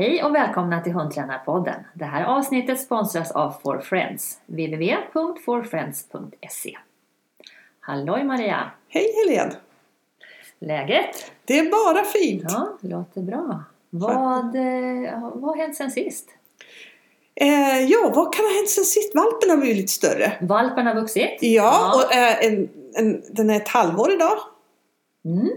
Hej och välkomna till Hundtränarpodden. Det här avsnittet sponsras av For Friends, www.forfriends.se. Halloj Maria! Hej Helene! Läget? Det är bara fint. Ja, låter bra. Vad, eh, vad har hänt sen sist? Eh, ja, vad kan ha hänt sen sist? Valpen har blivit lite större. Valpen har vuxit? Ja, och eh, en, en, den är ett halvår idag. Mm.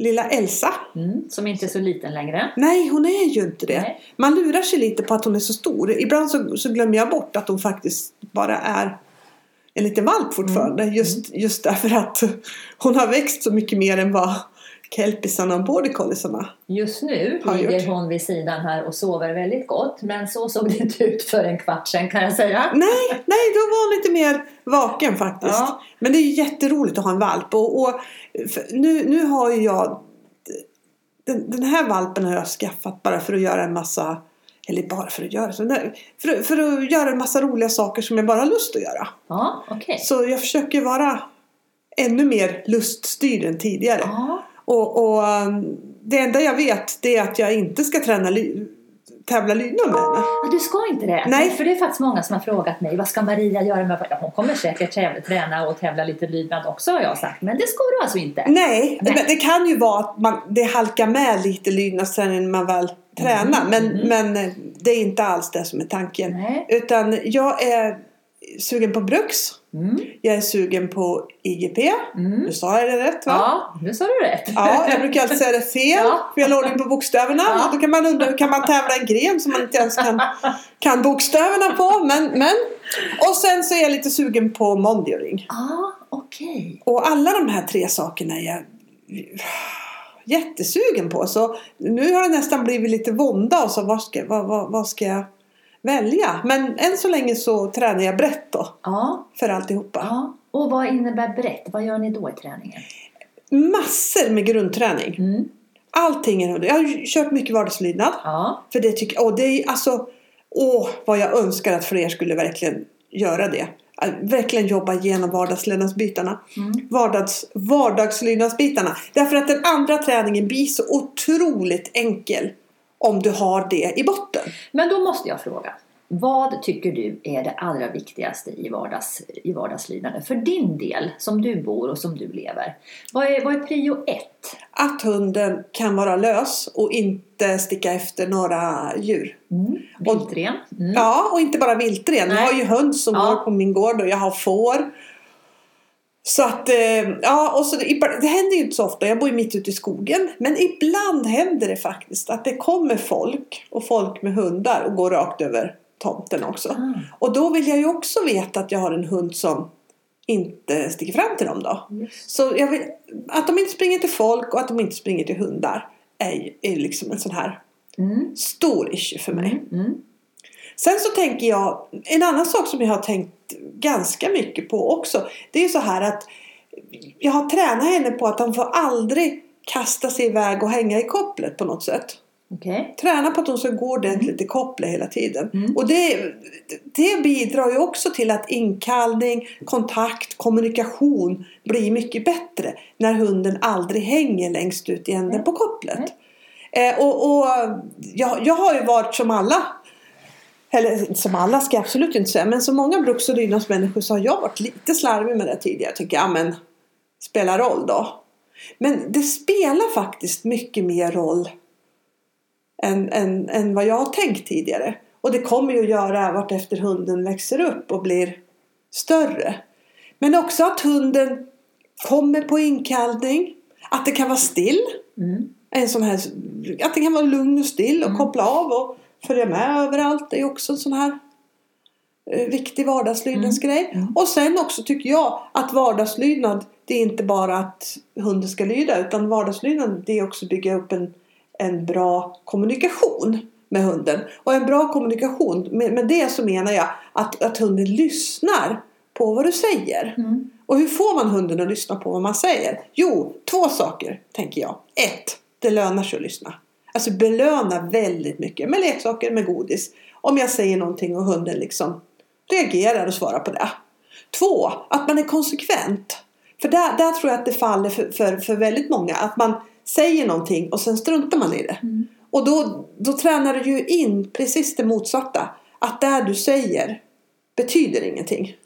Lilla Elsa. Mm. Som inte är så liten längre. Nej, hon är ju inte det. Nej. Man lurar sig lite på att hon är så stor. Ibland så, så glömmer jag bort att hon faktiskt bara är en liten valp fortfarande. Mm. Just, just därför att hon har växt så mycket mer än vad kelpisarna och border colliesarna. Just nu Har ligger gjort. hon vid sidan här och sover väldigt gott. Men så såg det inte ut för en kvart sedan kan jag säga. Nej, nej, då var hon lite mer vaken faktiskt. Ja. Men det är jätteroligt att ha en valp. Och, och för nu, nu har ju jag den, den här valpen har jag skaffat bara för att göra en massa eller bara för att göra så, nej, för, för att göra en massa roliga saker som jag bara har lust att göra. Ja, okej. Så jag försöker vara ännu mer luststyrd än tidigare. Ja, Och, och um, det enda jag vet det är att jag inte ska träna ly- tävla lydnad med henne. Ja, du ska inte det? Nej. För det är faktiskt många som har frågat mig, vad ska Maria göra med ja, Hon kommer säkert tävla, träna och tävla lite lydnad också har jag sagt. Men det ska du alltså inte? Nej, Nej. Men det kan ju vara att man, det halkar med lite lydnadsträning när man väl tränar. Mm, Men, mm. men eh, det är inte alls det som är tanken. Nej. Utan jag är sugen på Brux. Mm. Jag är sugen på IGP. Mm. Nu sa jag det rätt va? Ja, nu sa du rätt. Ja, jag brukar alltid säga det fel. Ja. För jag ordning på bokstäverna. Ja. Och då kan man undra hur kan man tävla en gren som man inte ens kan, kan bokstäverna på. Men, men. Och sen så är jag lite sugen på Mondioring. Ja, okej. Och alla de här tre sakerna är jag jättesugen på. Så nu har det nästan blivit lite vånda. Och så vad ska, vad, vad, vad ska jag välja? Men än så länge så tränar jag brett då. Ja, För alltihopa. ja. Och vad innebär brett? Vad gör ni då i träningen? Massor med grundträning. Mm. Allting är Jag har kört mycket vardagslydnad. Ja, För det tycker åh, det är alltså Åh, vad jag önskar att fler skulle verkligen göra det. Verkligen jobba igenom vardagslydnadsbitarna. Mm. Vardags, vardagslydnadsbitarna. Därför att den andra träningen blir så otroligt enkel. Om du har det i botten. men då måste jag fråga. Vad tycker du är det allra viktigaste i, vardags, i vardagslidandet? För din del, som du bor och som du lever. Vad är, vad är prio ett? Att hunden kan vara lös och inte sticka efter några djur. Mm. Viltren? Mm. Ja, och inte bara viltren. Jag Nej. har ju höns som Ja. går på min gård och jag har får. Så att, eh, ja, och så det, händer ju inte så ofta. Jag bor ju mitt ute i skogen. Men ibland händer det faktiskt att det kommer folk och folk med hundar och går rakt över tomten också. Ah. Och då vill jag ju också veta att jag har en hund som inte sticker fram till dem då. Just. Så vill, att de inte springer till folk och att de inte springer till hundar är, är liksom en sån här Mm. stor issue för mig. Mm. Mm. Sen så tänker jag, en annan sak som jag har tänkt ganska mycket på också. Det är ju så här att jag har tränat henne på att hon får aldrig kasta sig iväg och hänga i kopplet på något sätt. Okej. Träna på att hon ska gå ordentligt i kopplet hela tiden. Mm. Och det, det bidrar ju också till att inkallning, kontakt, kommunikation blir mycket bättre. När hunden aldrig hänger längst ut i änden på kopplet. Eh, och och jag, jag har ju varit som alla eller som alla ska jag absolut inte säga. Men som många bruks och lydnadsmänniskor så har jag varit lite slarvig med det tidigare. Jag, men spelar roll då. Men det spelar faktiskt mycket mer roll än, än, än vad jag har tänkt tidigare. Och det kommer ju att göra vart efter hunden växer upp och blir större. Men också att hunden kommer på inkallning. Att det kan vara still. Mm. En sån här, att det kan vara lugn och still och Mm. koppla av och följa med överallt. Det är också en sån här eh, viktig vardagslydnadsgrej. Mm. Och sen också tycker jag att vardagslydnad det är inte bara att hunden ska lyda utan vardagslydnad det är också att bygga upp en, en bra kommunikation med hunden. Och en bra kommunikation, med, med det så menar jag att, att hunden lyssnar på vad du säger. Mm. Och hur får man hunden att lyssna på vad man säger? Jo, två saker tänker jag. Ett, det lönar sig att lyssna. Alltså belöna väldigt mycket med leksaker, med godis. Om jag säger någonting och hunden liksom reagerar och svarar på det. Två, att man är konsekvent. För där, där tror jag att det faller för, för, för väldigt många. Att man säger någonting och sen struntar man i det. Mm. Och då, då tränar du ju in precis det motsatta. Att det du säger betyder ingenting.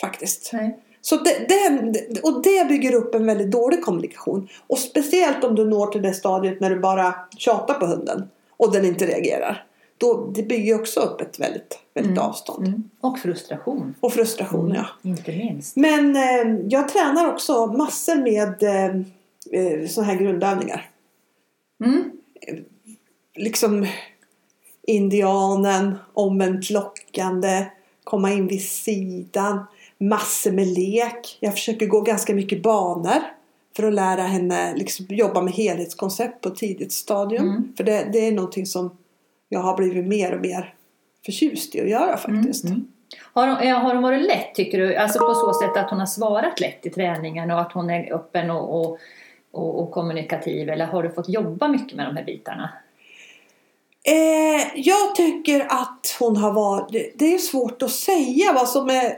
Faktiskt. Nej. Så det, det, och det bygger upp en väldigt dålig kommunikation. Och speciellt om du når till det stadiet när du bara tjatar på hunden och den inte reagerar. Då, det bygger också upp ett väldigt, väldigt Mm. avstånd. Mm. Och frustration. Och frustration, ja. Inte minst. Men eh, jag tränar också massor med eh, eh, sådana här grundövningar. Mm. Liksom indianen, omvänt lockande, komma in vid sidan, massor med lek. Jag försöker gå ganska mycket banor för att lära henne liksom, jobba med helhetskoncept på ett tidigt stadium. Mm. För det, det är någonting som jag har blivit mer och mer förtjust i att göra faktiskt. Mm. Har, hon, har hon varit lätt tycker du? Alltså på så sätt att hon har svarat lätt i träningen och att hon är öppen och, och, och, och kommunikativ? Eller har du fått jobba mycket med de här bitarna? Eh, jag tycker att hon har varit... Det är svårt att säga vad som är,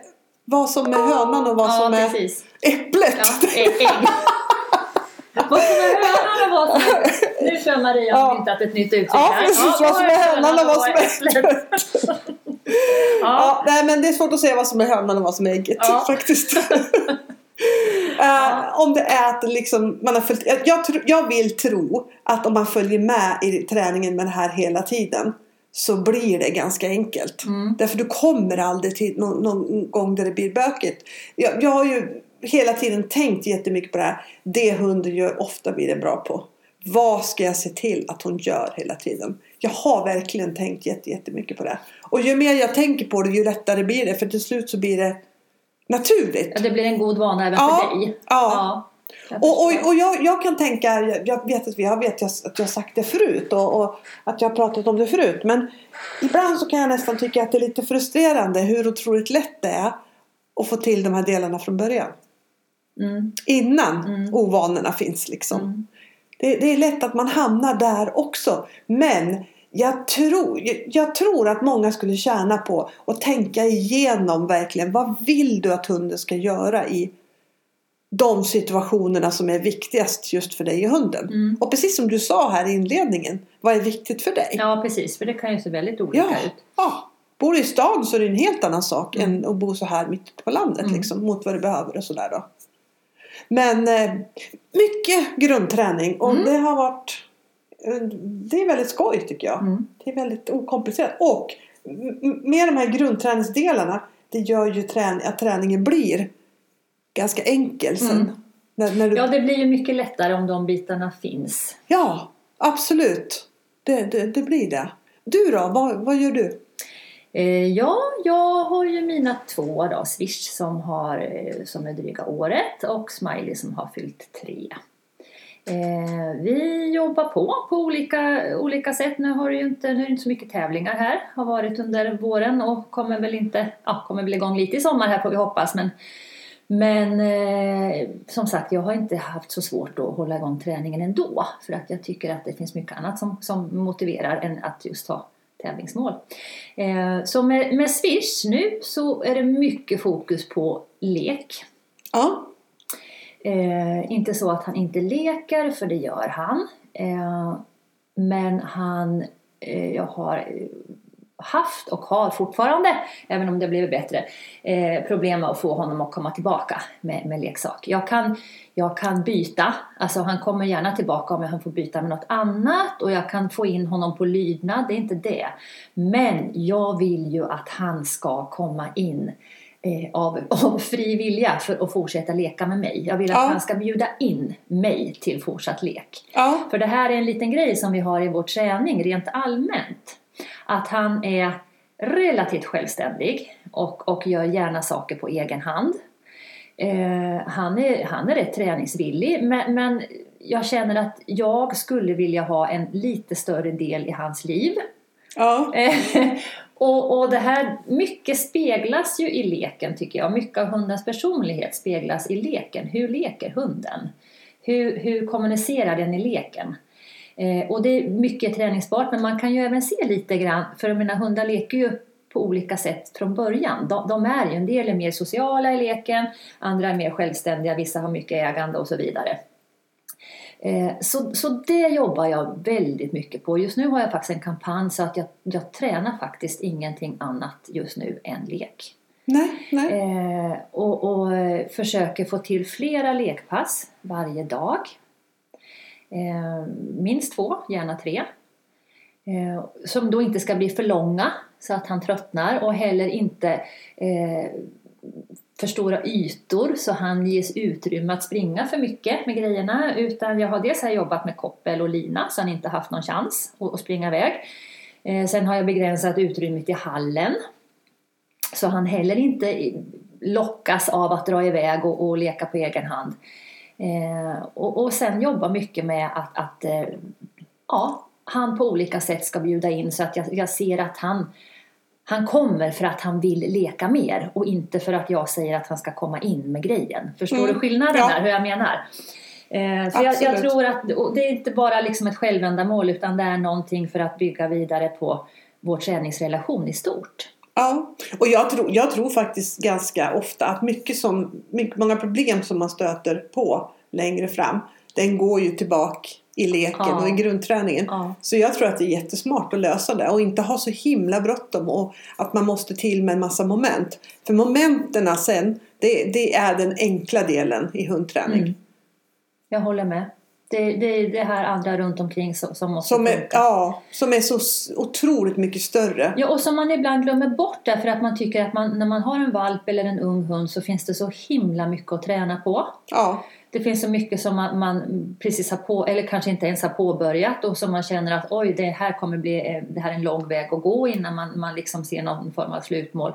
vad som är hönan och vad ja, som är precis. äpplet. Ja, ägg. ägg. vad som är hönan och vad som är... Nu kör Maria Ja. ja. myntat ett nytt uttryck Ja, precis. vad som är hönan och vad som är äpplet. äpplet. Ja. Ja, nej, men det är svårt att säga vad som är hönan och vad som är ägget Ja. faktiskt. Eh, Om det är att liksom man har följt, jag, jag, jag vill tro att om man följer med i träningen med det här hela tiden så blir det ganska enkelt. Mm. Därför du kommer aldrig till någon, någon gång där det blir bökigt. Jag, jag har ju hela tiden tänkt jättemycket på det här. Det hunden gör ofta blir det bra på. Vad ska jag se till att hon gör hela tiden? Jag har verkligen tänkt jätte- jättemycket på det. Och ju mer jag tänker på det ju lättare blir det. För till slut så blir det naturligt. Ja, det blir en god vana även Ja, för dig. ja. jag Och, och, och jag, jag kan tänka, jag- jag vet att vi har, vet jag, att jag har sagt det förut och, och att jag har pratat om det förut. Men ibland så kan jag nästan tycka att det är lite frustrerande hur otroligt lätt det är att få till de här delarna från början. Mm. Innan Mm. ovanorna finns liksom. Mm. Det, det är lätt att man hamnar där också. Men jag tror, jag, jag tror att många skulle tjäna på att tänka igenom verkligen. Vad vill du att hunden ska göra i de situationerna som är viktigast just för dig och hunden? Mm. Och precis som du sa här i inledningen. Vad är viktigt för dig? Ja, precis. För det kan ju se väldigt olika Ja, ut. ja. Bor du i stan så är det en helt annan sak Mm. än att bo så här mitt på landet Mm. liksom, mot vad du behöver och sådär då. Men eh, mycket grundträning och Mm. det har varit eh, det är väldigt skoj tycker jag. Mm. Det är väldigt okomplicerat och med de här grundträningsdelarna det gör ju trän- att träningen blir ganska enkel sen. Mm. När, när du, Ja, ja. det blir ju mycket lättare om de bitarna finns. absolut. Det, det, det blir det. Du då? Vad, vad gör du? Eh, ja, jag har ju mina två då, Swish som, har, eh, som är dryga året och Smiley som har fyllt tre. Eh, vi jobbar på på olika, olika sätt. Nu, har det ju inte, nu är inte så mycket tävlingar här. Har varit under våren och kommer väl inte, ja, kommer väl igång lite i sommar här får vi hoppas. Men, men eh, som sagt, jag har inte haft så svårt att hålla igång träningen ändå. För att jag tycker att det finns mycket annat som, som motiverar än att just ha tävlingsmål. Eh, så med, med Swish nu så är det mycket fokus på lek. Ja. Eh, inte så att han inte leker, för det gör han. Eh, men han, eh, jag har haft och har fortfarande, även om det blivit bättre, eh, problem med att få honom att komma tillbaka med, med leksak. Jag kan, jag kan byta, alltså han kommer gärna tillbaka om jag får byta med något annat och jag kan få in honom på lydnad, det är inte det. Men jag vill ju att han ska komma in eh, av, av fri vilja för att fortsätta leka med mig. Jag vill att Ja. han ska bjuda in mig till fortsatt lek. Ja. För det här är en liten grej som vi har i vår träning rent allmänt. Att han är relativt självständig och, och gör gärna saker på egen hand. Eh, han, är, han är rätt träningsvillig men, men jag känner att jag skulle vilja ha en lite större del i hans liv. Ja. Och, och det här, mycket speglas ju i leken tycker jag. Mycket av hundens personlighet speglas i leken. Hur leker hunden? Hur, hur kommunicerar den i leken? Eh, och det är mycket träningsbart men man kan ju även se lite grann, för mina hundar leker ju på olika sätt från början. De, de är ju, en del är mer sociala i leken, andra är mer självständiga, vissa har mycket ägande och så vidare. Eh, så, så det jobbar jag väldigt mycket på. Just nu har jag faktiskt en kampanj så att jag, jag tränar faktiskt ingenting annat just nu än lek. Nej, nej. Eh, och, och eh, försöker få till flera lekpass varje dag. Eh, minst två, gärna tre. Eh, som då inte ska bli för långa så att han tröttnar och heller inte eh, för stora ytor så han ges utrymme att springa för mycket med grejerna. Utan jag har dels här jobbat med koppel och lina så han inte haft någon chans att, att springa iväg. Eh, sen har jag begränsat utrymmet i hallen så han heller inte lockas av att dra iväg och, och leka på egen hand. Eh, och, och sen jobba mycket med att, att eh, ja, han på olika sätt ska bjuda in så att jag, jag ser att han, han kommer för att han vill leka mer och inte för att jag säger att han ska komma in med grejen. Förstår Mm, du skillnaden ja. där, hur jag menar? Eh, så jag, jag tror att det är inte bara liksom ett självändamål utan det är någonting för att bygga vidare på vår träningsrelation i stort. Ja, och jag tror, jag tror faktiskt ganska ofta att mycket som, mycket, många problem som man stöter på längre fram den går ju tillbaka i leken Ja. och i grundträningen. Ja. Så jag tror att det är jättesmart att lösa det och inte ha så himla bråttom och att man måste till med en massa moment. För momenten sen, det, det är den enkla delen i hundträning. Mm. Jag håller med. Det, det är det här andra runt omkring som, som måste Som är, funka. ja, som är så otroligt mycket större. Ja, och som man ibland glömmer bort därför att man tycker att man, när man har en valp eller en ung hund så finns det så himla mycket att träna på. Ja, Det finns så mycket som man, man precis har på, eller kanske inte ens har påbörjat och som man känner att oj, det här kommer bli, eh, det här är en lång väg att gå innan man, man liksom ser någon form av slutmål.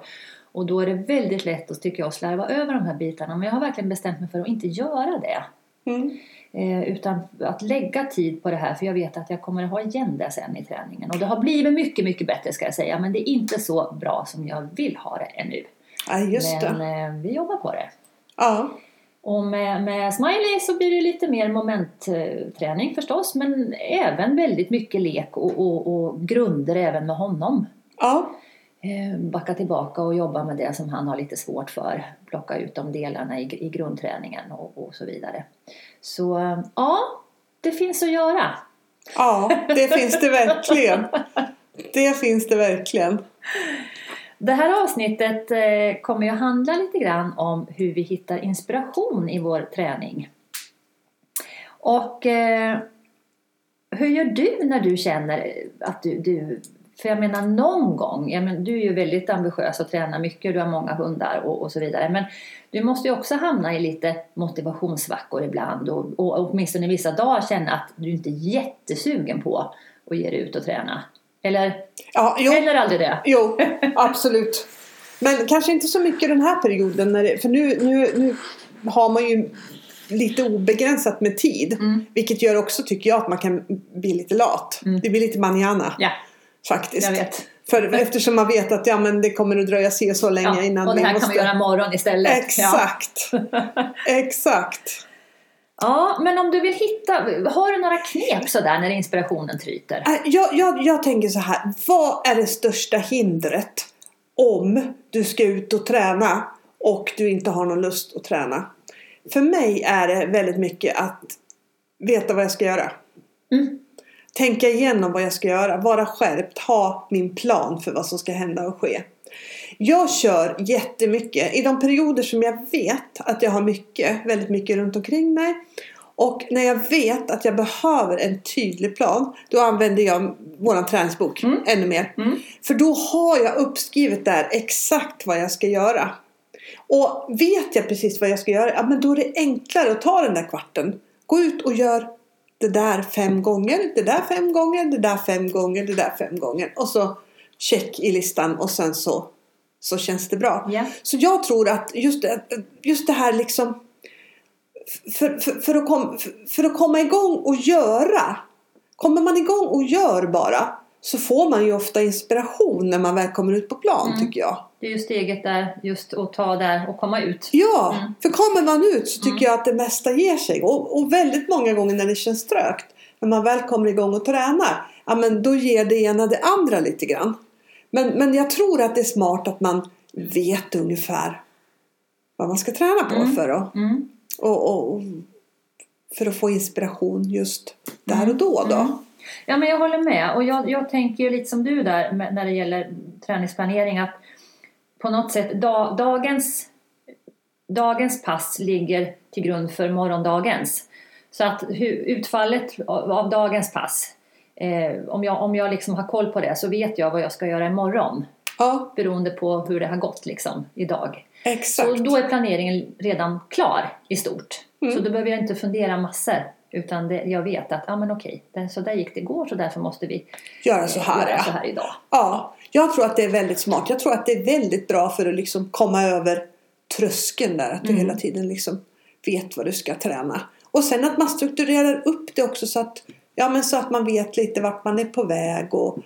Och då är det väldigt lätt att, tycker jag, att slarva över de här bitarna. Men jag har verkligen bestämt mig för att inte göra det. mm. Eh, utan att lägga tid på det här för jag vet att jag kommer att ha igen det sen i träningen. Och det har blivit mycket, mycket bättre ska jag säga. Men det är inte så bra som jag vill ha det ännu. ja just men det. eh, vi jobbar på det. Ja, Och med, med Smiley så blir det lite mer momentträning förstås. Men även väldigt mycket lek och, och, och grunder även med honom. ja. Eh, backa tillbaka och jobba med det som han har lite svårt för. Plocka ut de delarna i, i grundträningen och, och så vidare. Så eh, ja, det finns att göra. Ja, det finns det verkligen. Det finns det verkligen. Det här avsnittet eh, kommer ju att handla lite grann om hur vi hittar inspiration i vår träning. Och eh, hur gör du när du känner att du, du för jag menar någon gång, jag men, du är ju väldigt ambitiös och tränar mycket, du har många hundar och, och så vidare. Men du måste ju också hamna i lite motivationssvackor ibland och, och åtminstone vissa dagar känna att du inte är jättesugen på att ge dig ut och träna. Eller Ja, jo, händer aldrig det? jo, absolut. Men kanske inte så mycket den här perioden. När det, för nu, nu, nu har man ju lite obegränsat med tid. Mm. Vilket gör också, tycker jag, att man kan bli lite lat. Mm. Det blir lite manjana Ja, faktiskt. jag vet. För, eftersom man vet att ja, men det kommer att dröja se så länge Ja, innan och det här måste... kan vi göra imorgon istället. Ja. Exakt. Exakt. ja, men om du vill hitta, har du några knep sådär när inspirationen tryter? Äh, Jag, jag, jag tänker så här. Vad är det största hindret om du ska ut och träna och du inte har någon lust att träna? För mig är det väldigt mycket att veta vad jag ska göra. Mm. Tänka igenom vad jag ska göra. Vara skärpt. Ha min plan för vad som ska hända och ske. Jag kör jättemycket i de perioder som jag vet att jag har mycket, väldigt mycket runt omkring mig. Och när jag vet att jag behöver en tydlig plan då använder jag våran träningsbok Mm. ännu mer. Mm. För då har jag uppskrivet där exakt vad jag ska göra. Och vet jag precis vad jag ska göra, ja, men då är det enklare att ta den där kvarten. Gå ut och gör det där fem gånger, det där fem gånger, det där fem gånger, det där fem gånger. Och så check i listan och sen så, så känns det bra. Ja. Så jag tror att just det, just det här liksom för, för, för, att kom, för, för att komma igång och göra. Kommer man igång och gör bara så får man ju ofta inspiration när man väl kommer ut på plan Mm. tycker jag. Det är ju steget där, just att ta där och komma ut. Ja, Mm. för kommer man ut så tycker Mm. jag att det mesta ger sig. Och, och väldigt många gånger när det känns trögt, när man väl kommer igång och tränar, ja men då ger det ena det andra lite grann. Men, men jag tror att det är smart att man vet ungefär vad man ska träna på Mm. för att Mm. och, och, och för att få inspiration just där och då. då. Ja, men jag håller med. Och jag, jag tänker ju lite som du där när det gäller träningsplanering att på något sätt da, dagens, dagens pass ligger till grund för morgondagens. Så att utfallet av, av dagens pass, eh, om jag, om jag liksom har koll på det så vet jag vad jag ska göra imorgon. Ja, Beroende på hur det har gått liksom idag. exakt. Så då är planeringen redan klar i stort. Mm. Så då behöver jag inte fundera massor. Utan det, jag vet att, ja men okej, det, så där gick det igår så därför måste vi Göra så här göra ja. så här idag. Ja, jag tror att det är väldigt smart. Jag tror att det är väldigt bra för att liksom komma över tröskeln där. Att du Mm. hela tiden liksom vet vad du ska träna. Och sen att man strukturerar upp det också så att, ja, men så att man vet lite vart man är på väg. Och,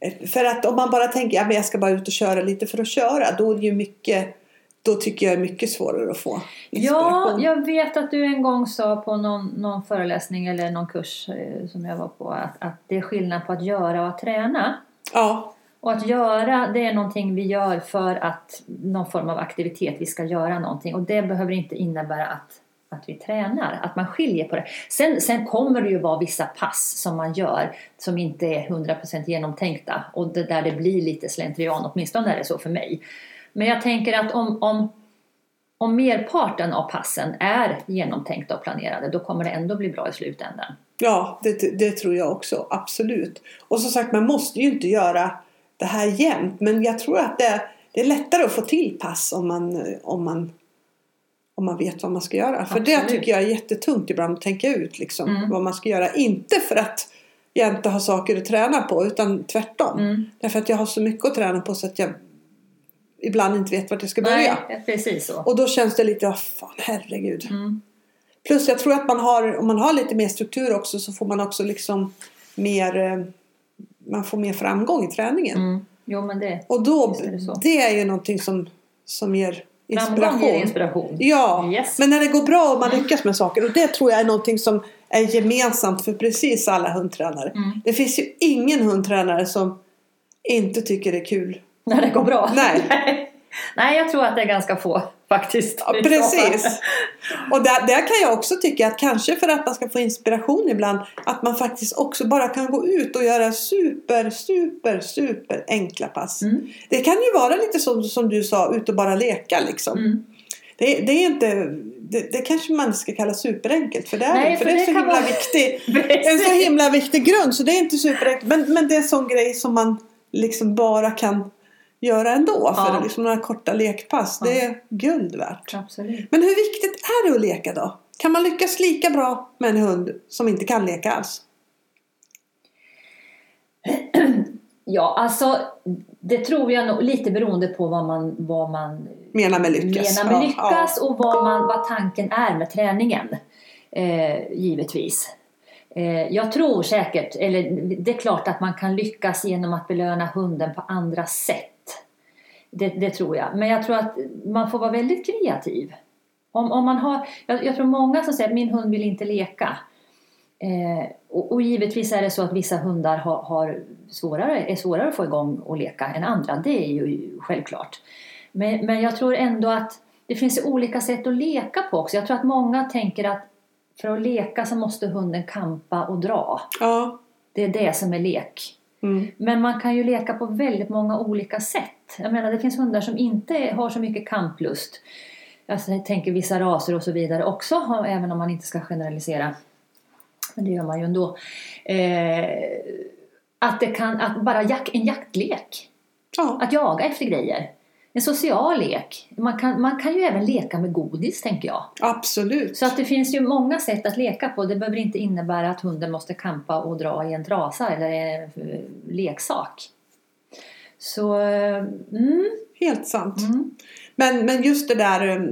eh, för att om man bara tänker ja, jag ska bara ut och köra lite för att köra. Då är det ju mycket då tycker jag är mycket svårare att få Ja, inspiration. jag vet att du en gång sa på någon, någon föreläsning eller någon kurs eh, som jag var på att, att det är skillnad på att göra och att träna. ja. Och att göra, det är någonting vi gör för att någon form av aktivitet, vi ska göra någonting. Och det behöver inte innebära att, att vi tränar, att man skiljer på det. Sen, sen kommer det ju vara vissa pass som man gör som inte är 100% genomtänkta. Och det där det blir lite slentrian, åtminstone är det så för mig. Men jag tänker att om, om, om merparten av passen är genomtänkta och planerade, då kommer det ändå bli bra i slutändan. Ja, det, det tror jag också. Absolut. Och som sagt, man måste ju inte göra det här jämt. Men jag tror att det, det är lättare att få till pass om man, om man, om man vet vad man ska göra. För det Absolut. tycker jag är jättetungt ibland att tänka ut liksom, Mm. vad man ska göra. Inte för att jag inte har saker att träna på utan tvärtom. Mm. Därför att jag har så mycket att träna på så att jag ibland inte vet vart jag ska börja. Nej, precis så. Och då känns det lite, oh, fan herregud. Mm. Plus jag tror att man har, om man har lite mer struktur också så får man också liksom mer, eh, man får mer framgång i träningen. Mm. Jo, men det... Och då, är det det är ju någonting som, som ger inspiration. Ger inspiration. Ja, Yes. men när det går bra och man lyckas med saker. Och det tror jag är någonting som är gemensamt för precis alla hundtränare. Mm. Det finns ju ingen hundtränare som inte tycker det är kul. När det går bra. Nej. Nej, jag tror att det är ganska få faktiskt. Ja, precis. Och där, där kan jag också tycka att kanske för att man ska få inspiration ibland att man faktiskt också bara kan gå ut och göra super, super, super enkla pass. Mm. Det kan ju vara lite som, som du sa, ut och bara leka liksom. Mm. Det, det är inte, det, det kanske man ska kalla superenkelt för det är Nej, för för det är det så himla vara- viktig en så himla viktig grund så det är inte superenkelt. Men, men det är en sån grej som man liksom bara kan göra ändå för Ja. liksom några korta lekpass. Det är guld värt. Absolut. Men hur viktigt är det att leka då? Kan man lyckas lika bra med en hund som inte kan leka alls? Ja, alltså det tror jag nog lite beroende på vad man, vad man Menar med lyckas. menar med Ja, lyckas och vad, man, vad tanken är med träningen. Eh, givetvis. Eh, jag tror säkert, eller det är klart att man kan lyckas genom att belöna hunden på andra sätt. Det, det tror jag. Men jag tror att man får vara väldigt kreativ. Om, om man har, jag, jag tror många som säger att min hund vill inte leka. Eh, och, och givetvis är det så att vissa hundar har, har svårare, är svårare att få igång och leka än andra. Det är ju självklart. Men, men jag tror ändå att det finns olika sätt att leka på också. Jag tror att många tänker att för att leka så måste hunden kampa och dra. ja. Det är det som är lek. Mm. Men man kan ju leka på väldigt många olika sätt. Jag menar det finns hundar som inte har så mycket kamplust. Alltså, jag tänker vissa raser och så vidare också, även om man inte ska generalisera. Men det gör man ju ändå. Eh, att det kan, att bara jak, en jaktlek. ja. Att jaga efter grejer. En social lek. Man kan, man kan ju även leka med godis tänker jag. Absolut. Så att det finns ju många sätt att leka på. Det behöver inte innebära att hunden måste kampa och dra i en trasa eller eh, leksak. Så, eh, mm, Helt sant. mm, Men, men just det där eh,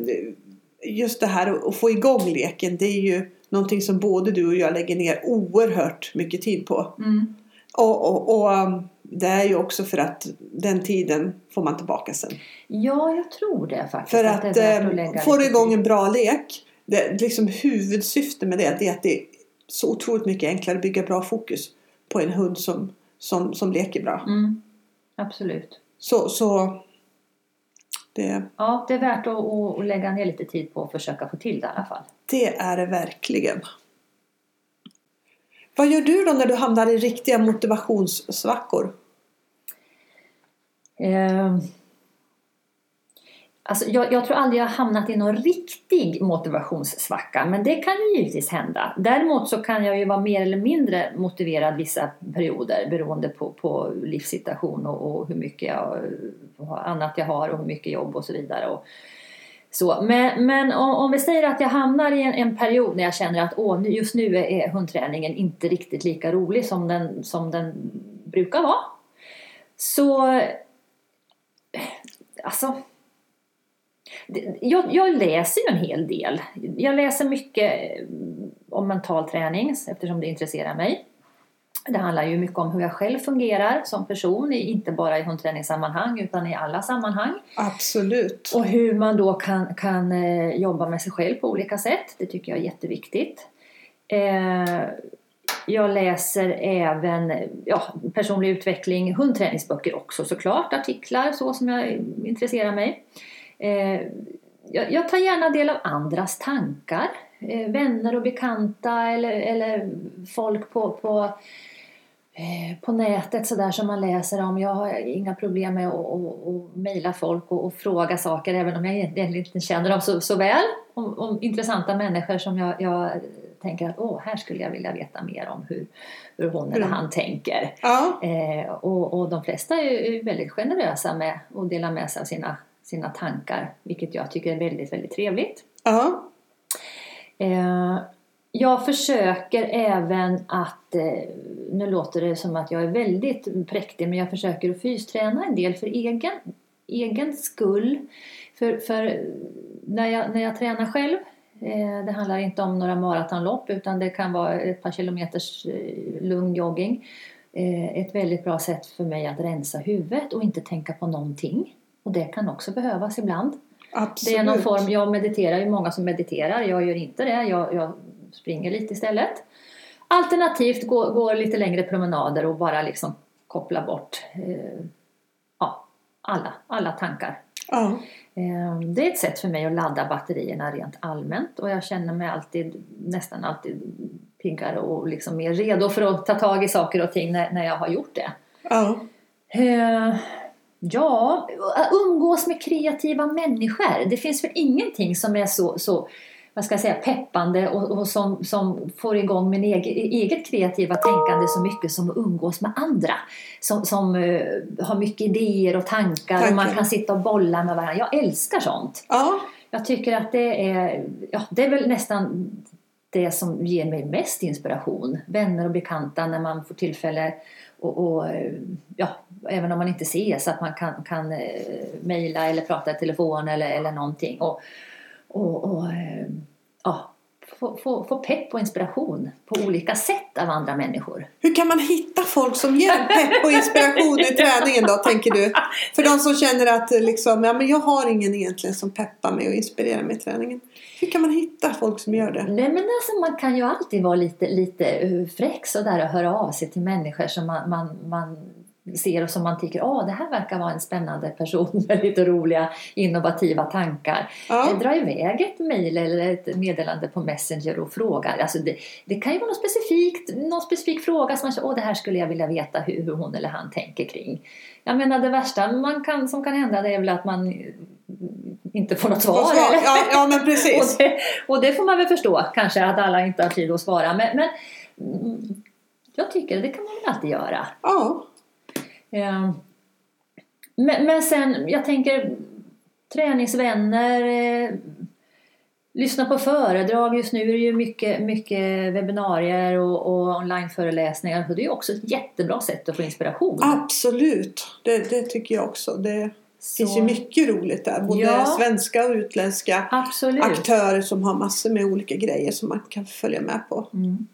Just det här att få igång leken Det är ju någonting som både du och jag lägger ner oerhört mycket tid på. mm. Och, och, och um, det är ju också för att den tiden får man tillbaka sen. Ja, jag tror det faktiskt. För att, eh, lägga får du igång en bra lek. Det, liksom huvudsyftet med det, det är att det är så otroligt mycket enklare att bygga bra fokus på en hund som, som, som leker bra. Mm, absolut. Så, så det, Ja, det är värt att, att, lägga ner lite tid på att försöka få till det i alla fall. det är det verkligen. Vad gör du då när du hamnar i riktiga motivationssvackor? Eh, alltså jag, jag, tror aldrig jag har hamnat i någon riktig motivationssvacka, men det kan ju givetvis hända. Däremot så kan jag ju vara mer eller mindre motiverad vissa perioder beroende på, på livssituation och, och hur mycket jag, annat jag har och hur mycket jobb och så vidare. Och, så, men, men om, om, vi säger att jag hamnar i en, en, period när jag känner att åh, just nu är hundträningen inte riktigt lika rolig som den, som den brukar vara. Så alltså jag, jag, läser ju en hel del. Jag läser mycket om mental träning eftersom det intresserar mig. Det handlar ju mycket om hur jag själv fungerar som person, inte bara i hundträningssammanhang utan i alla sammanhang. Absolut. Och hur man då kan, kan eh, jobba med sig själv på olika sätt. Det tycker jag är jätteviktigt. Eh, jag läser även ja, personlig utveckling, hundträningsböcker också såklart, artiklar så som jag intresserar mig. Eh, jag, jag tar gärna del av andras tankar, vänner och bekanta eller, eller folk på, på Eh, på nätet sådär som man läser om. Jag har inga problem med att mejla folk och, och, fråga saker även om jag egentligen inte känner dem så, så väl. Om, om, intressanta människor som jag, jag tänker att åh, här skulle jag vilja veta mer om hur, hur hon eller mm. han tänker. Ja. Eh, och, och de flesta är ju väldigt generösa med att dela med sig av sina, sina tankar vilket jag tycker är väldigt, väldigt trevligt. Ja. Eh, jag försöker även att, eh, nu låter det som att jag är väldigt präktig, men jag försöker att fysträna en del för egen, egen skull. För, för när, jag, när jag tränar själv, eh, det handlar inte om några maratonlopp utan det kan vara ett par kilometers eh, lugn jogging. Ett väldigt bra sätt för mig att rensa huvudet och inte tänka på någonting. Och det kan också behövas ibland. Absolut. Det är någon form, jag mediterar ju många som mediterar, jag gör inte det. Jag, jag springer lite istället. Alternativt går, går lite längre promenader och bara liksom koppla bort eh, ja, alla, alla tankar. Ja. Eh, det är ett sätt för mig att ladda batterierna rent allmänt och jag känner mig alltid, nästan alltid piggare och liksom mer redo för att ta tag i saker och ting när, när jag har gjort det. Ja. Eh, ja, umgås med kreativa människor. Det finns väl ingenting som är så, så vad ska jag säga, peppande och, och som, som får igång min egen, eget kreativa tänkande så mycket som att umgås med andra. Som, som uh, har mycket idéer och tankar Tack. och man kan sitta och bolla med varandra. Jag älskar sånt. Ja. Jag tycker att det är, ja, det är väl nästan det som ger mig mest inspiration. Vänner och bekanta när man får tillfälle och, och ja, även om man inte ses, att man kan, kan eh, mejla eller prata i telefon eller, eller någonting. Och, och, och eh, ja, få, få, få pepp och inspiration på olika sätt av andra människor. Hur kan man hitta folk som ger pepp och inspiration i träningen då, tänker du? För de som känner att liksom, ja, men jag har ingen egentligen som peppar mig och inspirerar mig i träningen. Hur kan man hitta folk som gör det? Nej, men alltså, man kan ju alltid vara lite, lite eh, fräck sådär och höra av sig till människor som man, man, man ser och som man tycker att det här verkar vara en spännande person med lite roliga innovativa tankar. Ja. Eh, dra iväg ett mejl eller ett meddelande på Messenger och fråga. Alltså det, det, kan ju vara något specifikt, någon specifik fråga som man säger, åh det här skulle jag vilja veta hur, hur, hon eller han tänker kring. Jag menar det värsta man kan, som kan hända det är väl att man inte får något svar. svar. Ja, ja, men precis. och, det, och, det, får man väl förstå kanske att alla inte har tid att svara. Men, men mm, jag tycker det kan man väl alltid göra. Ja. Ehm, men, men sen, jag tänker träningsvänner, eh, lyssna på föredrag. Just nu är det ju mycket, mycket webbinarier och, och onlineföreläsningar. Så det är också ett jättebra sätt att få inspiration. Absolut, det, det tycker jag också. Det så. finns ju mycket roligt där. Både ja. svenska och utländska Absolut. aktörer som har massor med olika grejer som man kan följa med på. Mm.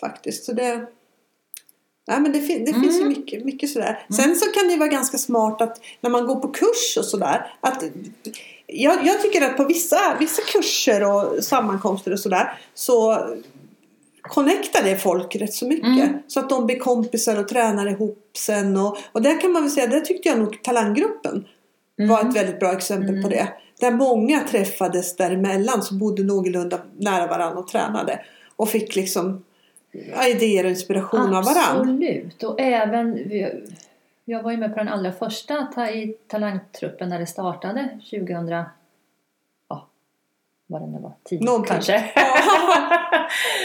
Faktiskt. Så det, Nej, men det, fin det mm. finns ju mm. mycket, mycket sådär. Mm. Sen så kan det vara ganska smart att när man går på kurs och sådär. jag, jag tycker att på vissa, vissa kurser och sammankomster och sådär så connectar det folk rätt så mycket. Mm. Så att de blir kompisar och tränar ihop sen. Och, och där kan man väl säga, där tyckte jag nog talanggruppen var ett mm. väldigt bra exempel på mm. det. Där många träffades däremellan som bodde någorlunda nära varandra och tränade. Och fick liksom idéer och inspiration av varandra. Absolut. Och även... Jag var ju med på den allra första ta- i talangtruppen när det startade 2000... Vad det nu var. 10 Någonting. kanske.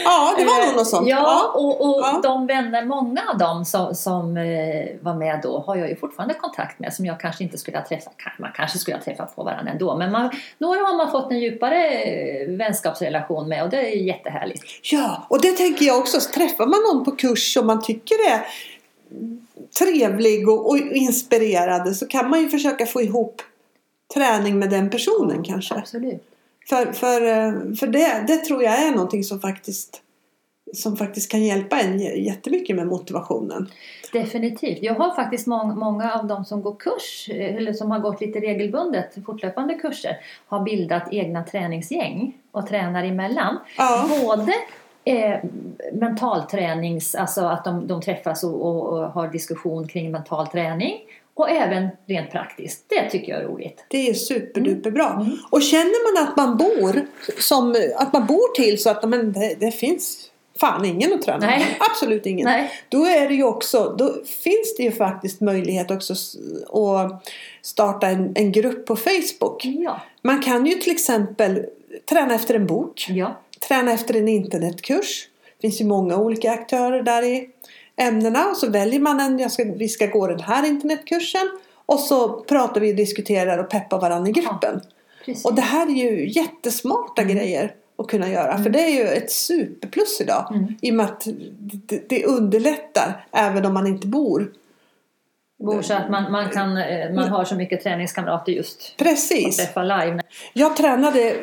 Ja, det var nog något sånt. Ja, och, och Ja. de vänner, många av dem som, som eh, var med då har jag ju fortfarande kontakt med som jag kanske inte skulle ha träffat. Man kanske skulle ha träffat på varandra ändå. Men man, några har man fått en djupare eh, vänskapsrelation med och det är jättehärligt. Ja, och det tänker jag också. Träffar man någon på kurs som man tycker är trevlig och, och inspirerande så kan man ju försöka få ihop träning med den personen kanske. Absolut. För, för, eh, för det, det tror jag är någonting som faktiskt, som faktiskt kan hjälpa en jättemycket med motivationen. Definitivt. Jag har faktiskt många, många av dem som går kurs eh, eller som har gått lite regelbundet fortlöpande kurser har bildat egna träningsgäng och tränar emellan. Ja. Både eh, mentaltränings, alltså att de, de träffas och, och, och har diskussion kring mental träning och även rent praktiskt. Det tycker jag är roligt. Det är superduperbra. Mm. Och känner man att man bor som, att man bor till så att men det, det finns fan ingen att träna Nej. Absolut ingen. Nej. Då är det ju också, då finns det ju faktiskt möjlighet också att starta en, en grupp på Facebook. Ja. Man kan ju till exempel träna efter en bok. ja. Träna efter en internetkurs. Det finns ju många olika aktörer där i ämnena. Och så väljer man en, jag ska, vi ska gå den här internetkursen. Och så pratar vi och diskuterar och peppar varandra i gruppen. Precis. Och det här är ju jättesmarta grejer att kunna göra. För det är ju ett superplus idag. Mm. I och med att det, det underlättar även om man inte bor. Bor så att man, man, kan, eh, man har så mycket träningskamrater just att Precis. träffa live. Jag tränade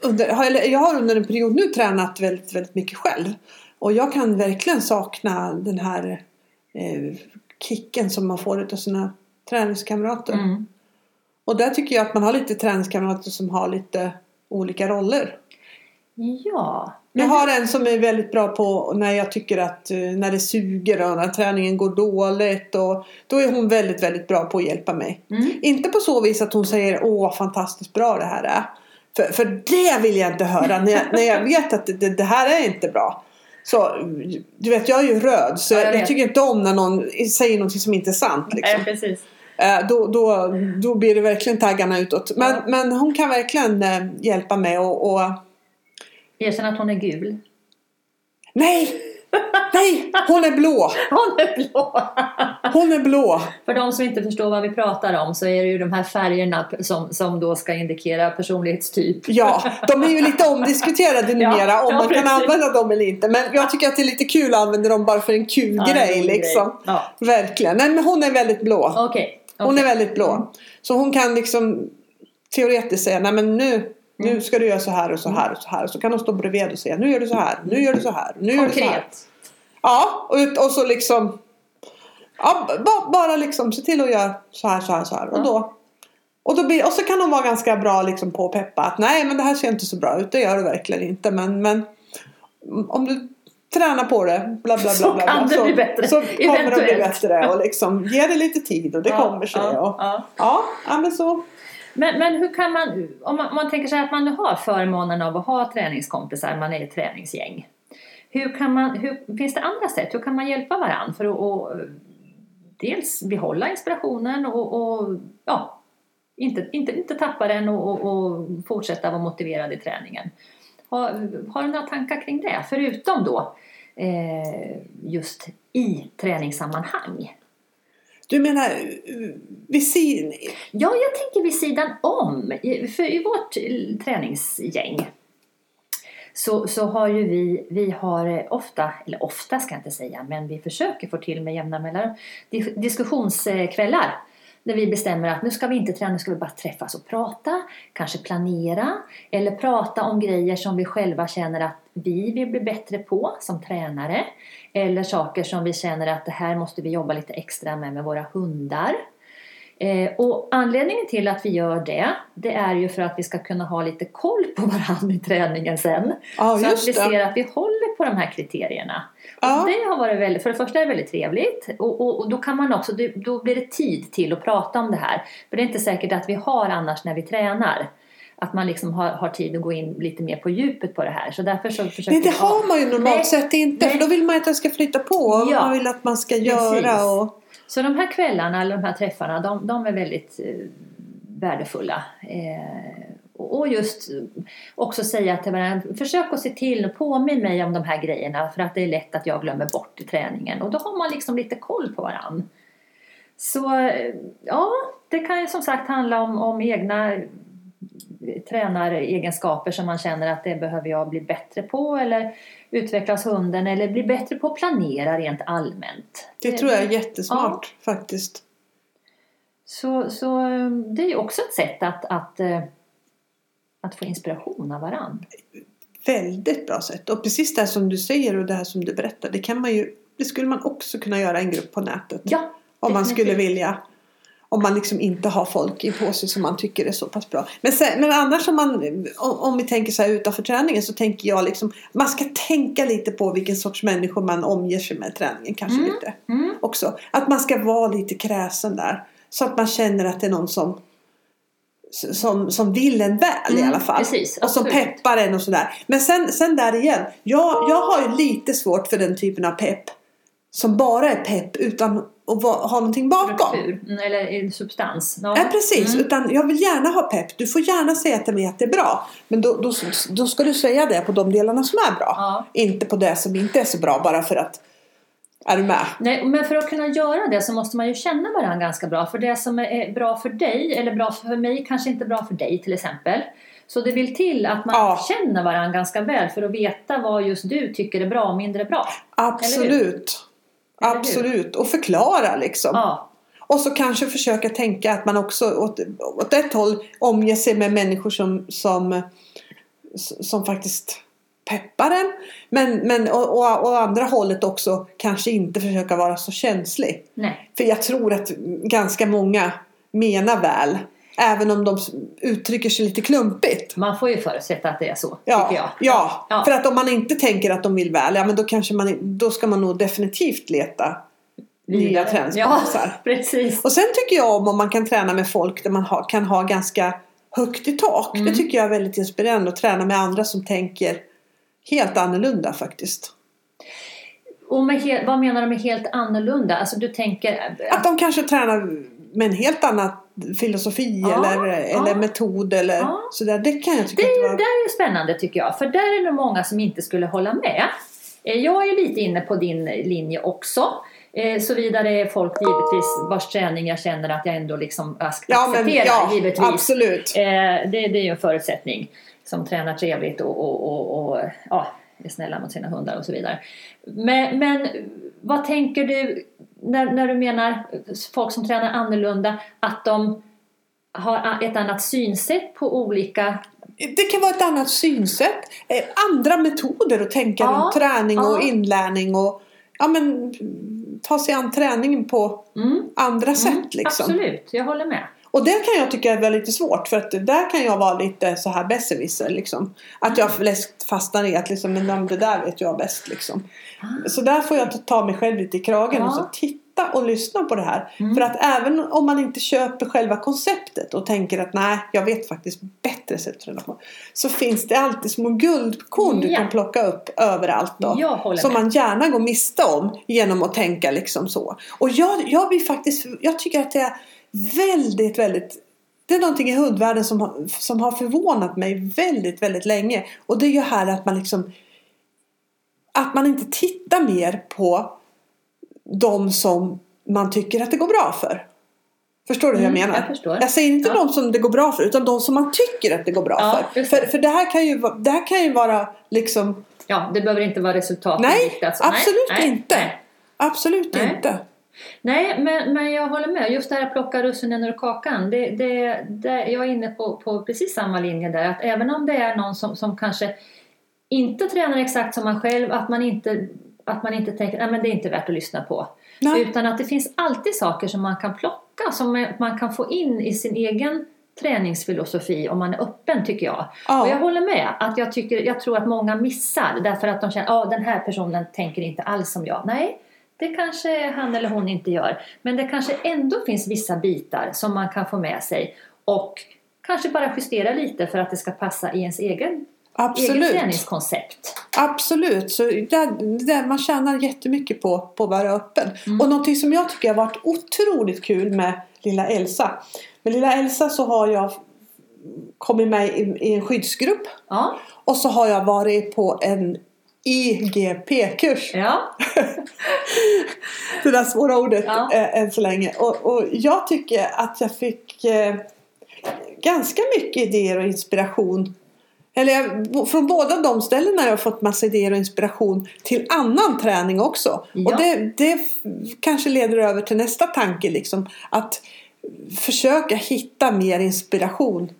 under, eller jag har under en period nu tränat väldigt, väldigt mycket själv. Och jag kan verkligen sakna den här eh, kicken som man får av sina träningskamrater. Mm. Och där tycker jag att man har lite träningskamrater som har lite olika roller. Ja. Jag har en som är väldigt bra på när jag tycker att eh, när det suger och när träningen går dåligt. Och då är hon väldigt, väldigt bra på att hjälpa mig. Mm. Inte på så vis att hon säger åh vad fantastiskt bra det här är. För, för det vill jag inte höra när jag, när jag vet att det, det här är inte bra. Så du vet jag är ju röd så Ja, jag jag, tycker inte om när någon säger något som inte är sant. Liksom. Nej, precis. Eh, då, då, då blir det verkligen taggarna utåt. Men, Ja. men hon kan verkligen eh, hjälpa mig och, och Erkänn att hon är gul. Nej! Nej! Hon är blå! Hon är blå! Hon är blå! För de som inte förstår vad vi pratar om så är det ju de här färgerna som, som då ska indikera personlighetstyp. Ja, de är ju lite omdiskuterade numera Ja, om man kan precis. använda dem eller inte. Men jag tycker att det är lite kul att använda dem bara för en kul Ja, en grej rolig liksom. grej. Ja. Verkligen. Nej, men hon är väldigt blå. Okej. Hon okej. är väldigt blå. Så hon kan liksom teoretiskt säga, nej men nu, nu Mm. ska du göra så här och så här och så här. Så kan hon stå bredvid och säga, nu gör du så här, nu gör du så här, nu gör du så här. Ja, och, och så liksom ja, ba, bara liksom se till att göra så här, så här, så här. Och, då, och, då blir, och så kan de vara ganska bra liksom på att peppa att nej men det här ser inte så bra ut, det gör det verkligen inte. Men, men om du tränar på det, bla bla bla. Så bla, kan bla, det bli bättre, Så kommer det bli eventuellt. bättre och liksom ge det lite tid och det Ja, kommer sig. ja, och, ja, ja, men så. Men, men hur kan man, om man, om man tänker sig att man nu har förmånen av att ha träningskompisar, man är ett träningsgäng. Hur kan man, hur, finns det andra sätt? Hur kan man hjälpa varandra för att och, dels behålla inspirationen och, och ja, inte, inte, inte tappa den och, och, och fortsätta vara motiverad i träningen? Har, har du några tankar kring det? Förutom då eh, just i träningssammanhang. Du menar eh, vid sidan? Ja, jag tänker vid sidan om. I- För i vårt eh, träningsgäng så, så har ju vi, vi har eh, ofta, eller ofta ska jag inte säga, men vi försöker få till med jämna mellanrum diskussionskvällar. Där vi bestämmer att nu ska vi inte träna, nu ska vi bara träffas och prata, kanske planera eller prata om grejer som vi själva känner att vi vill bli bättre på som tränare. Eller saker som vi känner att det här måste vi jobba lite extra med med våra hundar. Eh, och anledningen till att vi gör det, det är ju för att vi ska kunna ha lite koll på varandra i träningen sen. Ja, så att vi det. ser att vi håller på de här kriterierna. Ja. Och det har varit väldigt, för det första är det väldigt trevligt och, och, och då kan man också, då blir det tid till att prata om det här. För det är inte säkert att vi har annars när vi tränar. att man liksom har, har tid att gå in lite mer på djupet på det här. Så därför så försöker Nej, det har man ju normalt Nej. sett inte. Nej. För då vill man att det ska flytta på. Ja. Man vill att man ska göra. Och... Så de här kvällarna, eller de här träffarna, de, de är väldigt eh, värdefulla. Eh, och just också säga till varandra, försök att se till och påminn mig om de här grejerna för att det är lätt att jag glömmer bort i träningen. Och då har man liksom lite koll på varandra. Så eh, ja, det kan ju som sagt handla om, om egna tränaregenskaper som man känner att det behöver jag bli bättre på eller utvecklas hunden eller bli bättre på att planera rent allmänt. Det tror jag är jättesmart faktiskt. Så, så det är ju också ett sätt att, att, eh, att få inspiration av varandra. Väldigt bra sätt. Och precis det här som du säger och det här som du berättar. Det, kan man ju, det skulle man också kunna göra i en grupp på nätet. Ja, Om man skulle definitivt. vilja. Om man liksom inte har folk i på sig som man tycker är så pass bra. Men, sen, men annars om, man, om, vi tänker så här utanför träningen så tänker jag liksom. Man ska tänka lite på vilken sorts människor man omger sig med i träningen kanske Mm. lite. Mm. Också. Att man ska vara lite kräsen där. Så att man känner att det är någon som som, som vill en väl i Mm, alla fall. precis, och som peppar en och sådär. Men sen, sen där igen. Jag, jag har ju lite svårt för den typen av pepp. Som bara är pepp utan va, ha någonting bakom. Struktur, mm, eller i substans. Ja. Ja, precis. Mm. Utan jag vill gärna ha pepp. Du får gärna säga till mig att det är bra. Men då, då, då ska du säga det på de delarna som är bra. Ja. Inte på det som inte är så bra bara för att... Är du med? Nej, men för att kunna göra det så måste man ju känna varandra ganska bra. För det som är bra för dig, eller bra för mig, kanske inte är bra för dig till exempel. Så det vill till att man Ja. känner varandra ganska väl för att veta vad just du tycker är bra och mindre bra. Absolut. Absolut. Och förklara liksom. Ja, Och så kanske försöka tänka att man också åt, åt ett håll omger sig med människor som, som, som faktiskt peppar en. Men, men och, och, och andra hållet också kanske inte försöka vara så känslig. nej. För jag tror att ganska många menar väl. Även om de uttrycker sig lite klumpigt. Man får ju förutsätta att det är så, Ja, tycker jag. ja, Ja. för att om man inte tänker att de vill väl, ja men då kanske man, då ska man nog definitivt leta nya träningskompisar. Ja, precis. Och sen tycker jag om om man kan träna med folk där man har, kan ha ganska högt i tak. Mm. Det tycker jag är väldigt inspirerande att träna med andra som tänker helt annorlunda faktiskt. Och med vad menar du med helt annorlunda? Alltså du tänker... Att de kanske tränar med en helt annan filosofi Ja, eller, eller ja. metod eller Ja. sådär. Det kan jag tycka Det är, var... det är ju spännande tycker jag. För där är det många som inte skulle hålla med. Eh, Jag är lite inne på din linje också. Eh, Såvida det är folk givetvis vars träning jag känner att jag ändå liksom ska Ja, ja, givetvis. absolut. Eh, det, det är ju en förutsättning. Som tränar trevligt och, och, och, och ja, är snälla mot sina hundar och så vidare. Men, men vad tänker du när, när du menar folk som tränar annorlunda? Att de har ett annat synsätt på olika Det kan vara ett annat synsätt. Eh, Andra metoder att tänka Ja, runt träning och ja. inlärning och ja, men, ta sig an träningen på Mm, andra sätt. mm, Liksom. Absolut, jag håller med. Och det kan jag tycka är lite svårt för att där kan jag vara lite så här besserwisser liksom. Att jag lätt fastnar i att liksom, men det där vet jag bäst liksom. Så där får jag ta- mig själv lite i kragen Ja. och så titta och lyssna på det här. Mm. För att även om man inte köper själva konceptet och tänker att nej, jag vet faktiskt bättre sätt träna på. Så finns det alltid små guldkorn du Ja. kan plocka upp överallt då. Som med. man gärna går miste om genom att tänka liksom så. Och jag, jag blir faktiskt, jag tycker att det är väldigt, väldigt det är någonting i hundvärlden som, har- som har förvånat mig väldigt, väldigt länge. Och det är ju här att man liksom att man inte tittar mer på de som man tycker att det går bra för. Förstår du hur Mm, jag menar? jag förstår. Jag säger inte Ja. de som det går bra för utan de som man tycker att det går bra Ja, för. För, för det, här kan ju, det här kan ju vara liksom Ja, det behöver inte vara resultat. Nej, absolut inte. Nej. Absolut Nej. inte. Nej, men, men jag håller med. Just det här att plocka russinen ur kakan. Det, det, det, jag är inne på, på precis samma linje där. Att även om det är någon som, som kanske inte tränar exakt som man själv, att man inte, att man inte tänker att det är inte värt att lyssna på. Nej. Utan att det finns alltid saker som man kan plocka, som man kan få in i sin egen träningsfilosofi om man är öppen tycker jag. Ja. Och jag håller med. Att jag, tycker, jag tror att många missar därför att de känner att ah, den här personen tänker inte alls som jag. Nej, det kanske han eller hon inte gör. Men det kanske ändå finns vissa bitar som man kan få med sig och kanske bara justera lite för att det ska passa i ens egen, Absolut. träningskoncept. Absolut. Så där, där man tjänar jättemycket på, på att vara öppen. Mm. Och någonting som jag tycker har varit otroligt kul med lilla Elsa. Med lilla Elsa så har jag kommit med i, i en skyddsgrupp. Ja, Och så har jag varit på en IGP-kurs. ja, Det där svåra ordet Ja. eh, än så länge. Och, och jag tycker att jag fick eh, ganska mycket idéer och inspiration. Eller jag, från båda de ställena har jag fått massa idéer och inspiration till annan träning också. Ja. Och det, det kanske leder över till nästa tanke. Liksom, att försöka hitta mer inspiration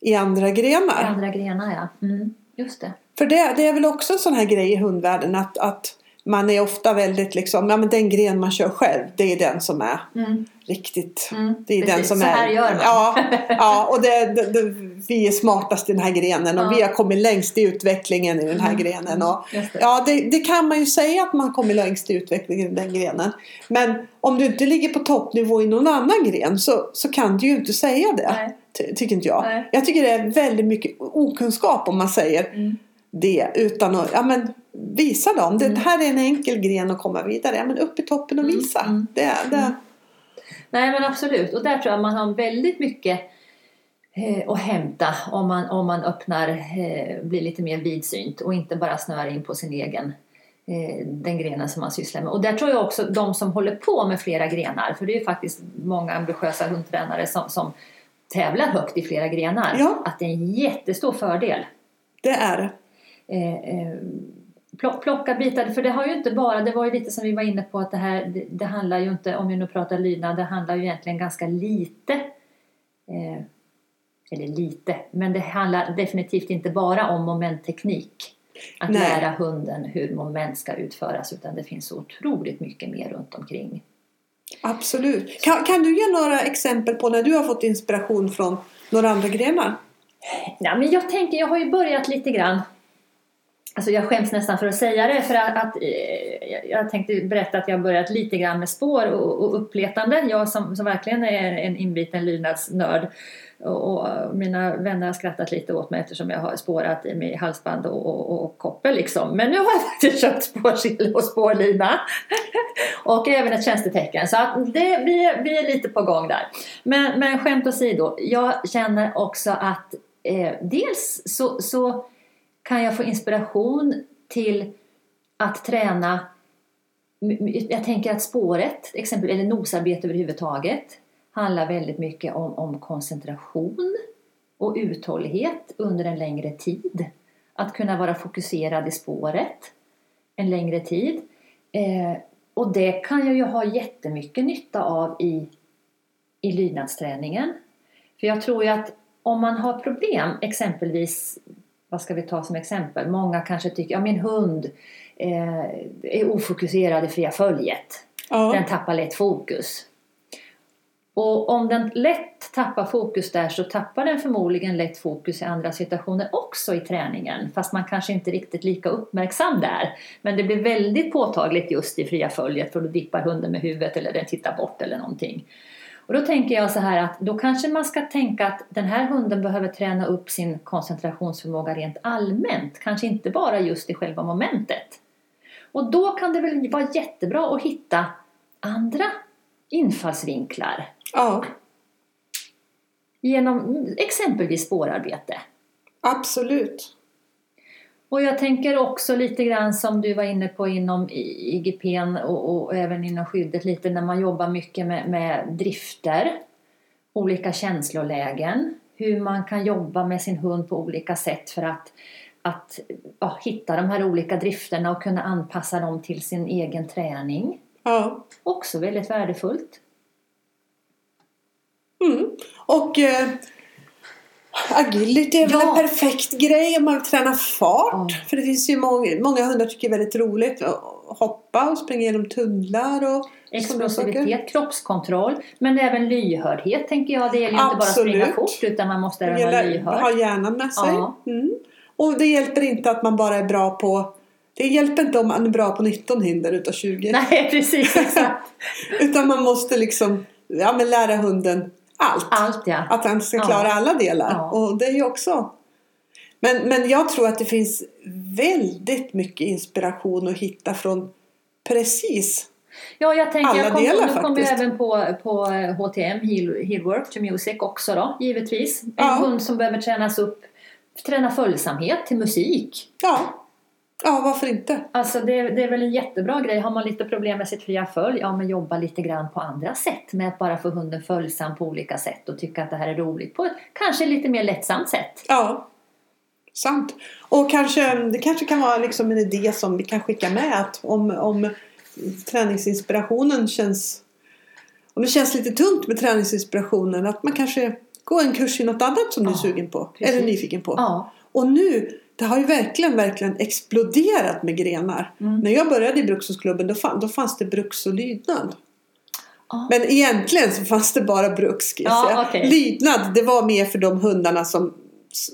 i andra grenar. andra grenar ja. Mm, just det. För det, det är väl också en sån här grej i hundvärlden att, att man är ofta väldigt liksom, ja men den gren man kör själv, det är den som är Mm. riktigt. Mm, Det är den precis. som Så är. här gör man. Ja, ja och det, det, det, vi är smartast i den här grenen och Ja. vi har kommit längst i utvecklingen i den här Mm, grenen. Och, ja, det, det kan man ju säga att man kommer längst i utvecklingen i den grenen. Men om du inte ligger på toppnivå i någon annan gren så, så kan du ju inte säga det. Nej. Ty, tycker inte jag. Nej. Jag tycker det är väldigt mycket okunskap om man säger Mm. det utan att ja, men, visa dem. Det Mm. här är en enkel gren att komma vidare. Ja, men upp i toppen och Mm, visa. mm, Det, det, Nej men absolut och där tror jag man har väldigt mycket eh, att hämta om man, om man öppnar, eh, blir lite mer vidsynt och inte bara snöar in på sin egen eh, den grenen som man sysslar med. Och där tror jag också de som håller på med flera grenar, för det är ju faktiskt många ambitiösa hundtränare som, som tävlar högt i flera grenar, Ja. att det är en jättestor fördel. det är det. Eh, eh, plock- plocka bitar, för det har ju inte bara, det var ju lite som vi var inne på att det här, det, det handlar ju inte, om vi nu pratar lydnad, det handlar ju egentligen ganska lite eh, eller lite, men det handlar definitivt inte bara om momentteknik. Att Nej. lära hunden hur moment ska utföras utan det finns otroligt mycket mer runt omkring. Absolut. Kan, kan du ge några exempel på när du har fått inspiration från några andra grenar? Ja, men jag tänker, jag har ju börjat lite grann Alltså jag skäms nästan för att säga det för att, att eh, jag- tänkte berätta att jag har börjat lite grann med spår och, och uppletande. Jag som, som verkligen är en inbiten lydnadsnörd och, och mina vänner har skrattat lite åt mig eftersom jag har spårat i mig halsband och, och, och koppel liksom. Men nu har jag faktiskt köpt spårsill och spårlina och även ett tjänstetecken så att det, vi, är, vi är lite på gång där. Men, men skämt åsido, jag känner också att eh, dels så, så kan jag få inspiration till att träna jag tänker att spåret, exempel, eller nosarbete överhuvudtaget, handlar väldigt mycket om, om koncentration och uthållighet under en längre tid. Att kunna vara fokuserad i spåret en längre tid. Eh, och det kan jag ju ha jättemycket nytta av i, i lydnadsträningen. För jag tror ju att om man har problem, exempelvis vad ska vi ta som exempel? Många kanske tycker ja, min hund eh, är ofokuserad i fria följet. Ja. Den tappar lätt fokus. Och om den lätt tappar fokus där så tappar den förmodligen lätt fokus i andra situationer också i träningen. Fast man kanske inte är riktigt lika uppmärksam där. Men det blir väldigt påtagligt just i fria följet för då dippar hunden med huvudet eller den tittar bort eller någonting. Och då tänker jag så här att då kanske man ska tänka att den här hunden behöver träna upp sin koncentrationsförmåga rent allmänt. Kanske inte bara just i själva momentet. Och då kan det väl vara jättebra att hitta andra infallsvinklar ja, genom exempelvis spårarbete. absolut. Och jag tänker också lite grann som du var inne på inom I- IGPn och, och även inom skyddet lite när man jobbar mycket med, med drifter, olika känslolägen, hur man kan jobba med sin hund på olika sätt för att, att ja, hitta de här olika drifterna och kunna anpassa dem till sin egen träning. Ja. Också väldigt värdefullt. Mm. Och eh, agility är väl Ja. en perfekt grej om man vill träna fart. Ja. För det finns ju många, många hundar tycker det är väldigt roligt att hoppa och springa genom tunnlar och. Explosivitet, kroppskontroll, men även lyhördhet tänker jag. Det gäller ju inte bara att springa fort utan man måste även vara lyhörd. ha hjärnan med sig. Ja. Mm. Och det hjälper inte att man bara är bra på det hjälper inte om man är bra på 19 hinder utav 20. Nej, precis. Exakt. Utan man måste liksom ja, men lära hunden allt. Allt ja. Att han ska Ja. klara alla delar. Ja. Och det är ju också... Men, men jag tror att det finns väldigt mycket inspiration att hitta från precis. Ja, jag tänker, Alla jag kom, delar nu jag faktiskt. även på, på HTM, Heal, to Music också då, givetvis. En Ja. hund som behöver tränas upp, träna följsamhet till musik. Ja, ja varför inte? Alltså det, det är väl en jättebra grej. Har man lite problem med sitt fria följ, ja men jobba lite grann på andra sätt med att bara få hunden följsam på olika sätt och tycka att det här är roligt på ett kanske lite mer lättsamt sätt. Ja, sant. Och kanske, det kanske kan vara liksom en idé som vi kan skicka med att om, om träningsinspirationen känns om det känns lite tungt med träningsinspirationen att man kanske går en kurs i något annat som du är Ja, sugen på precis. eller nyfiken på. Ja, Och nu, det har ju verkligen, verkligen exploderat med grenar. Mm. När jag började i Bruksklubben då, fann, då fanns det bruks och lydnad. Ja. Men egentligen så fanns det bara bruks säga. okej. Lydnad, det var mer för de hundarna som,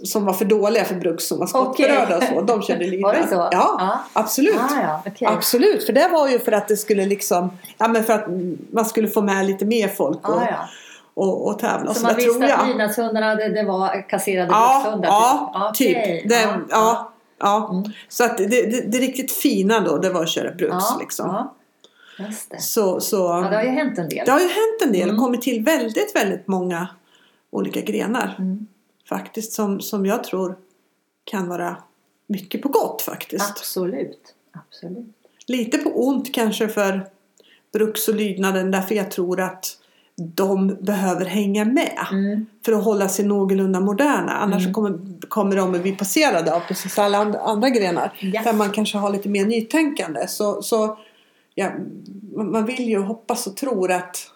som var för dåliga för bruks som var skottberörda och så. De körde lydnad. Var det så? Ja, Ja. absolut. Ah, ja, okej. Absolut, för det var ju för att det skulle liksom, ja men för att man skulle få med lite mer folk och, Ah, ja. Och, och tävla. Så Så, man visste att lydnadshundarna det, det var kasserade Ja, brukshundar? ja, typ. Okej. Det, Ja, ja, ja. Mm. Så att det, det, det riktigt fina då, det var att köra bruks ja, liksom. ja. Just det. Så, så, Ja, det har ju hänt en del. det har ju hänt en del Mm. och kommit till väldigt, väldigt många olika grenar. Mm. Faktiskt som, som jag tror kan vara mycket på gott faktiskt. Absolut. Absolut. Lite på ont kanske för bruks och lydnaden därför jag tror att de behöver hänga med Mm. för att hålla sig någorlunda moderna. Annars Mm. kommer, kommer de att bli passerade av precis alla and- andra grenar. Ja. Där man kanske har lite mer nytänkande. Så, så ja, man vill ju hoppas och tror att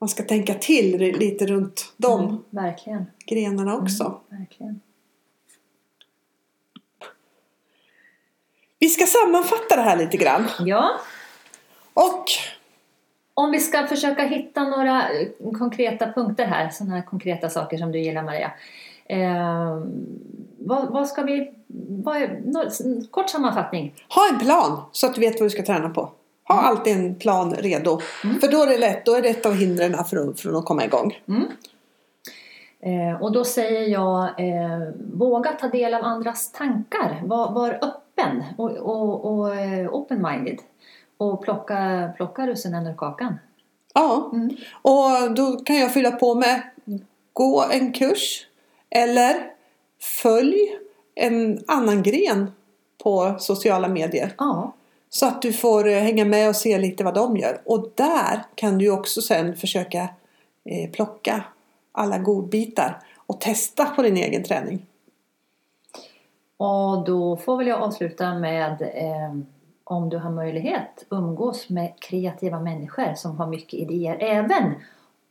man ska tänka till lite runt de Mm, grenarna också. Mm. Vi ska sammanfatta det här lite grann. Ja, Och om vi ska försöka hitta några eh, konkreta punkter här, sådana här konkreta saker som du gillar Maria. Eh, vad, vad ska vi... Vad är, nå- kort sammanfattning. ha en plan så att du vet vad du ska träna på. Ha Mm. alltid en plan redo. För då är det lätt. Då är det ett av hindren för att, för att komma igång. Mm. Eh, och då säger jag, eh, våga ta del av andras tankar. Var, var öppen och, och, och eh, open-minded. Och plocka, plocka russinen ur kakan. Ja. Mm. Och då kan jag fylla på med gå en kurs eller följ en annan gren på sociala medier. Ja, Så att du får eh, hänga med och se lite vad de gör. Och där kan du också sen försöka eh, plocka alla godbitar och testa på din egen träning. och då får väl jag avsluta med eh, om du har möjlighet umgås med kreativa människor som har mycket idéer. Även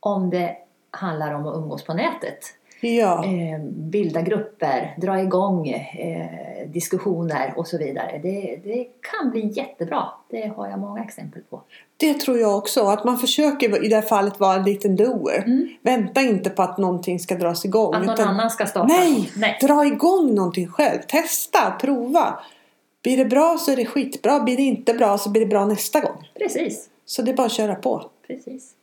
om det handlar om att umgås på nätet. Ja, Eh, bilda grupper, dra igång eh, diskussioner och så vidare. Det, det kan bli jättebra. Det har jag många exempel på. det tror jag också. Att man försöker i det här fallet vara en liten doer. Mm. Vänta inte på att någonting ska dras igång. Att någon utan- annan ska starta. Nej, Nej. dra igång någonting själv. Testa, prova. Blir det bra så är det skitbra. Blir det inte bra så blir det bra nästa gång. Precis. Så det är bara att köra på. Precis.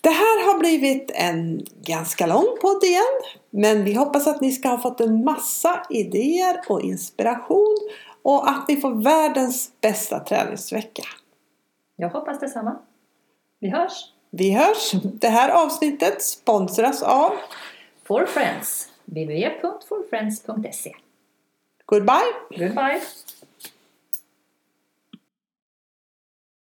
Det här har blivit en ganska lång podd igen. Men vi hoppas att ni ska ha fått en massa idéer och inspiration. Och att ni får världens bästa träningsvecka. Jag hoppas detsamma. Vi hörs! Vi hörs! Det här avsnittet sponsras av For Friends. www.forfriends.se Goodbye! Goodbye!